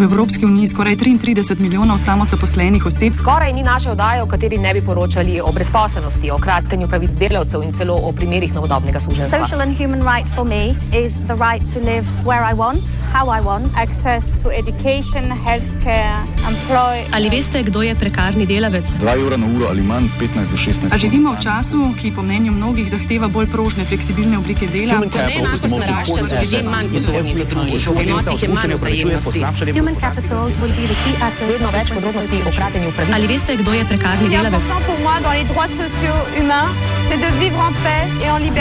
V Evropski uniji skoraj 33 milijonov samozaposlenih oseb. Skoraj ni naše oddaje, v kateri ne bi poročali o brezposelnosti, o kratenju pravic delavcev in celo o primerih novodobnega suženstva. Social and human right for me is the right to live where I want, how I want, access to education, healthcare, employ. Ali veste, kdo je prekarni delavec? 2 evra na uro ali manj, 15 do 16. A živimo v času, ki po mnenju mnogih zahteva bolj prožne, fleksibilne oblike dela. Neenakost narašča, so ljudje manj pozorni do drugih, v odnosih je manj vzajemnosti. Human capital will be the key asset. Vedno več podrobnosti o kratenju pravic. Ali veste, kdo je prekarni delavec?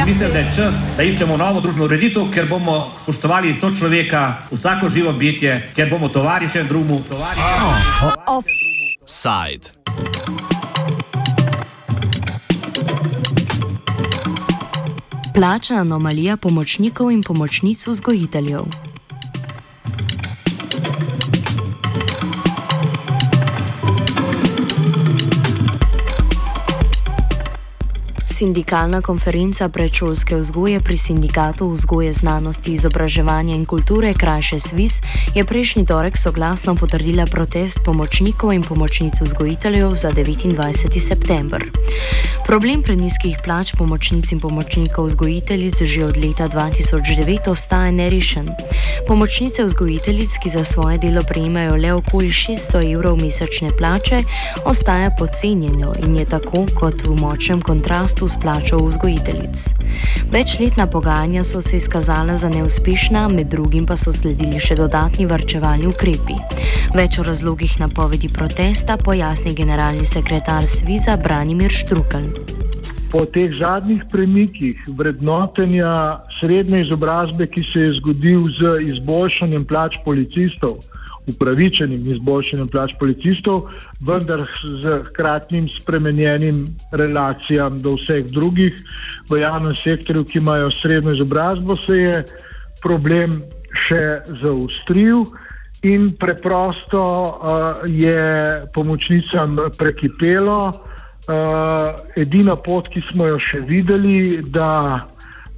Mislim, da je čas, da iščemo novo družbeno ureditev, ker bomo spoštovali sočloveka, vsako živo bitje, ker bomo tovariše drugemu, tovariše. Side. Plačna anomalija pomočnikov in pomočnic vzgojiteljev. Sindikalna konferenca predšolske vzgoje pri Sindikatu vzgoje znanosti, izobraževanja in kulture, krajše SVIS, je prejšnji torek soglasno potrdila protest pomočnikov in pomočnic vzgojiteljev za 29. september. Problem preniskih plač pomočnic in pomočnikov vzgojiteljic že od leta 2009 ostaja nerešen. Pomočnice vzgojiteljic, ki za svoje delo prejemajo le okoli 600 evrov mesečne plače, ostaja podcenjeno in je tako kot v močnem kontrastu s plačo vzgojiteljic. Večletna pogajanja so se izkazala za neuspešna, med drugim pa so sledili še dodatni varčevalni ukrepi. Več o razlogih napovedi protesta pojasni generalni sekretar Sviza Branimir Štrukelj. Po teh zadnjih premikih vrednotenja srednje izobrazbe, ki se je zgodil z izboljšanjem plač policistov, upravičenim izboljšanjem plač policistov, vendar z hkratnim spremenjenim relacijam do vseh drugih v javnem sektorju, ki imajo srednjo izobrazbo, se je problem še zaostril. In preprosto uh, je pomočnicam prekipelo, Uh, edina pot, ki smo jo še videli, da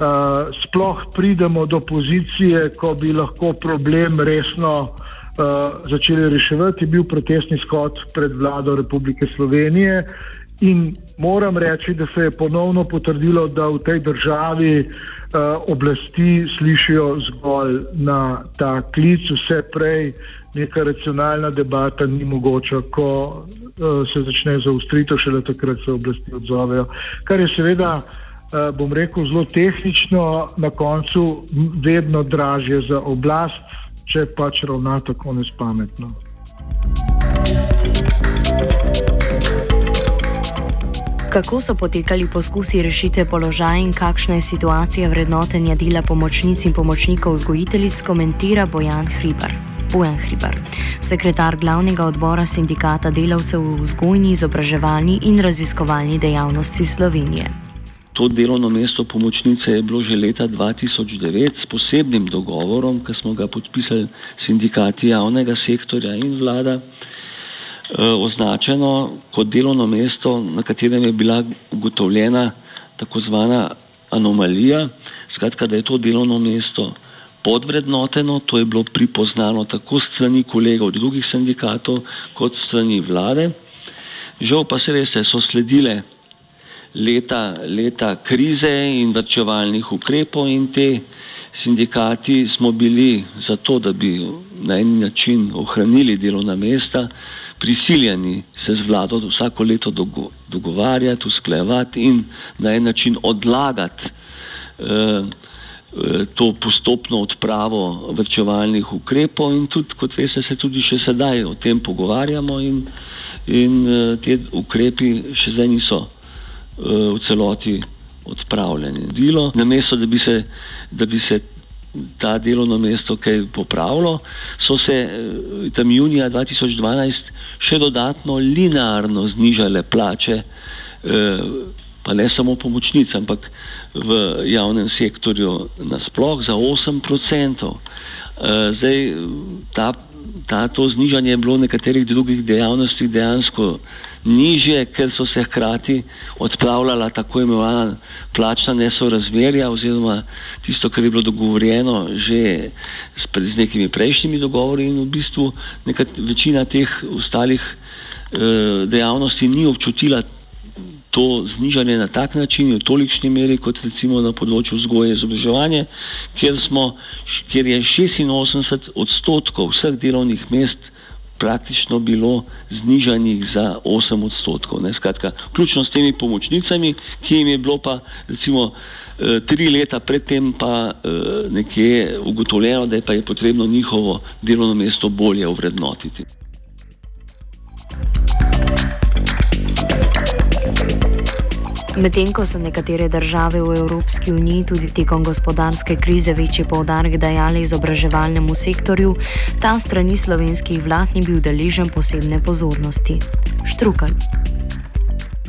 uh, sploh pridemo do pozicije, ko bi lahko problem resno uh, začeli reševati, je bil protestni shod pred vlado Republike Slovenije. In moram reči, da se je ponovno potrdilo, da v tej državi uh, oblasti slišijo zgolj na ta klic, vse prej neka racionalna debata ni mogoča, ko uh, se začne zaostritev, šele takrat se oblasti odzovejo. Kar je seveda, uh, bom rekel, zelo tehnično, na koncu vedno dražje za oblast, če pač ravna tako nespametno. Kako so potekali poskusi rešitve položaja in kakšna je situacija vrednotenja dela pomočnic in pomočnikov vzgojiteljic, komentira Bojan Hribar. Bojan Hribar, sekretar glavnega odbora sindikata delavcev v vzgojni, izobraževalni in raziskovalni dejavnosti Slovenije. To delovno mesto pomočnice je bilo že leta 2009 s posebnim dogovorom, ki smo ga podpisali sindikati javnega sektorja in vlada, eh, označeno kot delovno mesto, na katerem je bila ugotovljena tako zvana anomalija, skratka, da je to delovno mesto podvrednoteno, to je bilo pripoznano tako strani kolegov drugih sindikatov kot strani vlade. Žal pa se veste, so sledile leta, leta krize in vrčevalnih ukrepov in te sindikati smo bili za to, da bi na en način ohranili delovna mesta, prisiljeni se z vlado vsako leto dogo dogovarjati, usklajevati in na en način odlagati eh, to postopno odpravo vrčevalnih ukrepov in tudi, kot veste, se tudi še sedaj o tem pogovarjamo in, in te ukrepi še zdaj niso v celoti odpravljeni. Dilo, namesto da bi se, da bi se ta delovno mesto kaj popravilo, so se tam junija 2012 še dodatno linearno znižale plače, pa ne samo pomočnic, ampak v javnem sektorju nasploh za 8%. Zdaj, ta, ta, to znižanje je bilo v nekaterih drugih dejavnostih dejansko nižje, ker so se hkrati odpravljala tako imenovana plačna nesorazmerja oziroma tisto, kar je bilo dogovorjeno že s, z nekimi prejšnjimi dogovori in v bistvu nekat, večina teh ostalih eh, dejavnosti ni občutila to znižanje na tak način, v tolikšni meri, kot recimo na področju vzgoje in izobraževanja, kjer, kjer je 86 odstotkov vseh delovnih mest praktično bilo znižanih za 8 odstotkov. Ne, skratka, vključno s temi pomočnicami, ki jim je bilo pa recimo eh, tri leta predtem pa eh, nekje ugotovljeno, da je pa je potrebno njihovo delovno mesto bolje ovrednotiti. Medtem ko so nekatere države v Evropski uniji tudi tekom gospodarske krize večji povdarek dajali izobraževalnemu sektorju, ta strani slovenskih vlad ni bil deležen posebne pozornosti. Štrukal.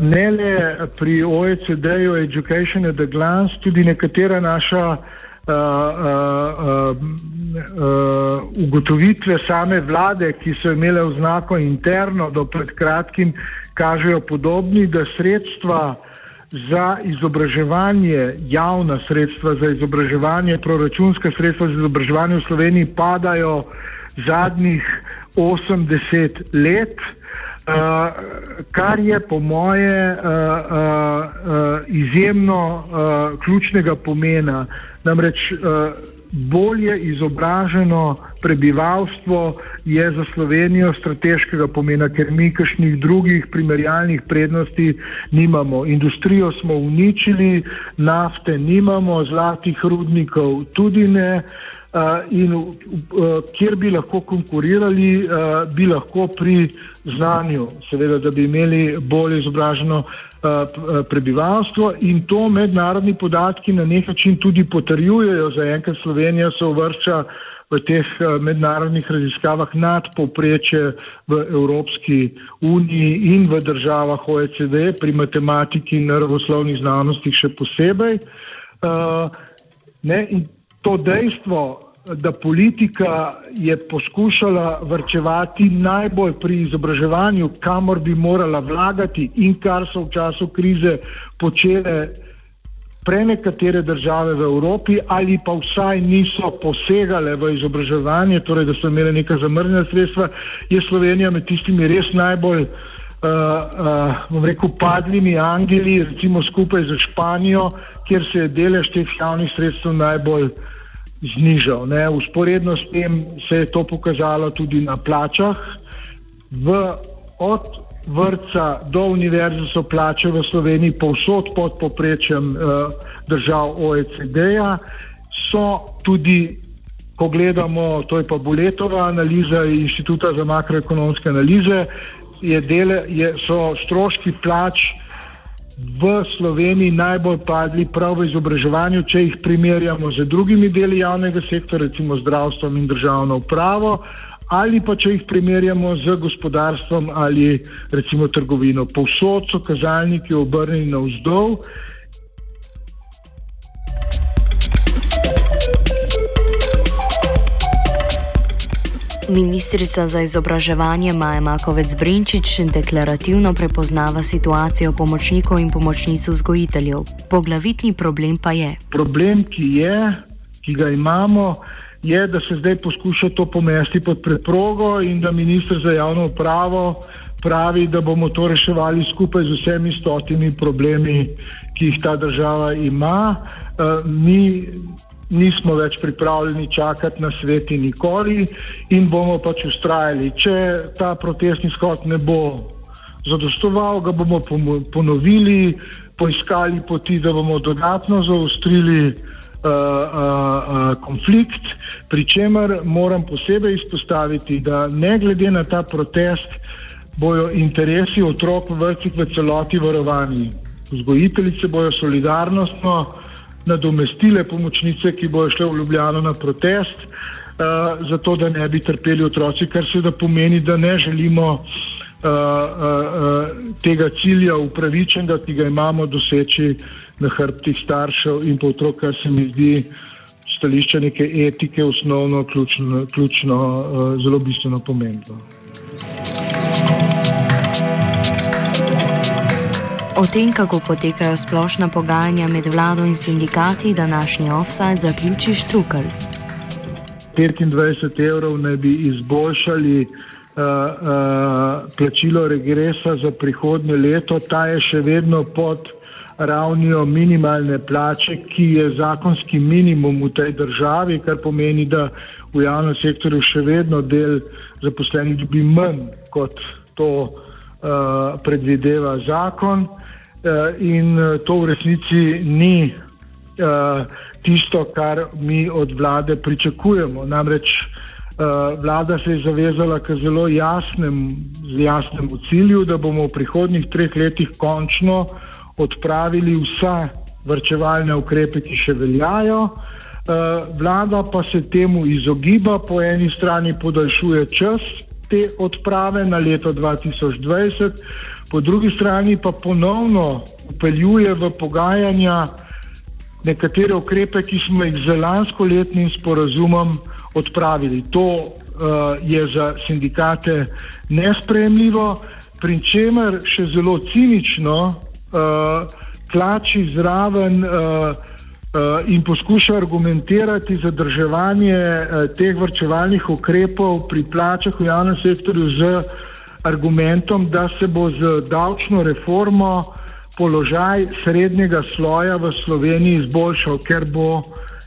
Ne le pri OECD-ju, Education at a Glance, tudi nekatera naša uh, uh, uh, uh, ugotovitve same vlade, ki so imele oznako interno do pred kratkim, kažejo podobni, da sredstva za izobraževanje, javna sredstva za izobraževanje, proračunska sredstva za izobraževanje v Sloveniji padajo zadnjih 80 let, uh, kar je po moje uh, uh, izjemno ključnega pomena. Namreč bolje izobraženo prebivalstvo je za Slovenijo strateškega pomena, ker mi kakšnih drugih primerjalnih prednosti nimamo. Industrijo smo uničili, nafte nimamo, zlatih rudnikov tudi ne. Uh, in uh, kjer bi lahko konkurirali, uh, bi lahko pri znanju, seveda, da bi imeli bolj izobraženo uh, prebivalstvo in to mednarodni podatki na nek način tudi potrjujejo. Za enkrat Slovenija se uvršča v teh eh, mednarodnih raziskavah nad povpreče v Evropski uniji in v državah OECD, pri matematiki in naravoslovnih znanostih še posebej. Uh, ne, in to dejstvo, da politika je poskušala vrčevati najbolj pri izobraževanju, kamor bi morala vlagati in kar so v času krize počele prenekatere države v Evropi ali pa vsaj niso posegale v izobraževanje, torej da so imele neka zamrznjena sredstva, je Slovenija med tistimi res najbolj, uh, uh, bom rekel, padlimi angeli, recimo skupaj z Španijo, kjer se je delež teh javnih sredstev najbolj uh, znižal. Ne. Usporedno s tem se je to pokazalo tudi na plačah. V, od vrca do univerze so plače v Sloveniji povsod pod poprečjem uh, držav OECD-ja. So tudi, ko gledamo, to je pa Buletova analiza Inštituta za makroekonomske analize, je dele, je, so stroški plač v Sloveniji najbolj padli prav v izobraževanju, če jih primerjamo z drugimi deli javnega sektora, recimo zdravstvom in državno upravo, ali pa če jih primerjamo z gospodarstvom ali recimo trgovino. Povsod so kazalniki obrnjeni na Ministrica za izobraževanje Maja Makovec Brinčič deklarativno prepoznava situacijo pomočnikov in pomočnic vzgojiteljev. Poglavitni problem pa je. Problem, ki je, ki ga imamo, je, da se zdaj poskuša to pomesti pod preprogo in da ministr za javno upravo pravi, da bomo to reševali skupaj z vsemi stotimi problemi, ki jih ta država ima. Uh, mi nismo več pripravljeni čakati na sveti nikoli in bomo pač ustrajali. Če ta protestni shod ne bo zadostoval, ga bomo ponovili, poiskali poti, da bomo dodatno zaostrili. Uh, uh, uh, konflikt, pri čemer moram posebej izpostaviti, da ne glede na ta protest, bojo interesi otrok v vrtcih v celoti varovani. Vzgojiteljice bojo solidarnostno uh, nadomestile pomočnice, ki bojo šle v Ljubljano na protest, uh, zato da ne bi trpeli otroci, kar seveda pomeni, da ne želimo uh, uh, tega cilja upravičenega, ki ga imamo doseči na hrbtih staršev in pa otrok, kar se mi zdi stališča neke etike osnovno, ključno, ključno zelo bistveno pomembno. O tem, kako potekajo splošna pogajanja med vlado in sindikati, današnji offside zaključi Štrukel. 25 evrov ne bi izboljšali uh, uh, plačilo regresa za prihodnje leto, ta je še vedno pod ravnijo minimalne plače, ki je zakonski minimum v tej državi, kar pomeni, da v javnem sektorju še vedno del zaposlenih dobi manj, kot to predvideva zakon. Uh, in to v resnici ni tisto, kar mi od vlade pričakujemo. Namreč vlada se je zavezala k zelo jasnem, jasnemu cilju, da bomo v prihodnjih treh letih končno odpravili vsa vrčevalne ukrepe, ki še veljajo. Vlada pa se temu izogiba, po eni strani podaljšuje čas te odprave na leto 2020, po drugi strani pa ponovno upeljuje v pogajanja nekatere ukrepe, ki smo jih z lansko letnim sporazumom odpravili. To uh, je za sindikate nespremljivo, pri čemer še zelo cinično uh, tlači zraven uh, in poskuša argumentirati zadrževanje uh, teh vrčevalnih ukrepov pri plačah v javnem sektorju z argumentom, da se bo z davčno reformo položaj srednjega sloja v Sloveniji izboljšal, ker, bo,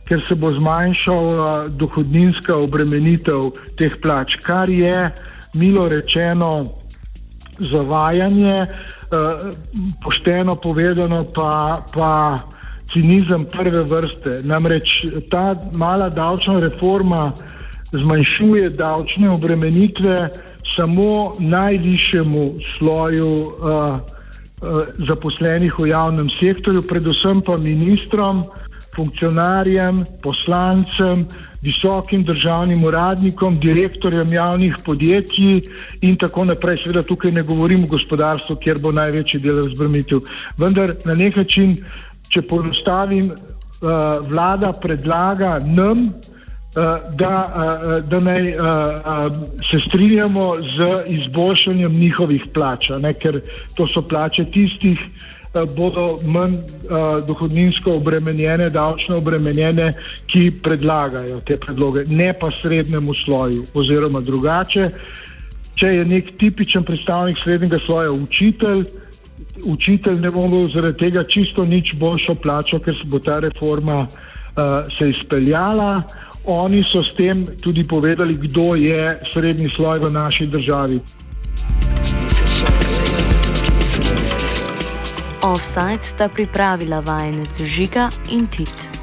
ker se bo zmanjšala dohodninska obremenitev teh plač, kar je milo rečeno zavajanje, pošteno povedano pa, pa cinizem prve vrste. Namreč ta mala davčna reforma zmanjšuje davčne obremenitve samo najvišjemu sloju uh, Eh, zaposlenih v javnem sektorju, predvsem pa ministrom, funkcionarjem, poslancem, visokim državnim uradnikom, direktorjem javnih podjetij in tako naprej. Seveda tukaj ne govorim o gospodarstvu, kjer bo največji del razbremenitev. Vendar na nek način, če poenostavim, eh, vlada predlaga nam, Eh, da, eh, da naj se strinjamo z izboljšanjem njihovih plač, ne, ker to so plače tistih, bodo manj dohodninsko obremenjene, davčno obremenjene, ki predlagajo te predloge, ne pa srednjemu sloju oziroma drugače. Če je nek tipičen predstavnik srednjega sloja učitelj, učitelj ne bo zaradi tega čisto nič boljšo plačo, ker se bo ta reforma uh, se izpeljala. Oni so s tem tudi povedali, kdo je srednji sloj v naši državi. Offside sta pripravila vajenec Žiga in Tit.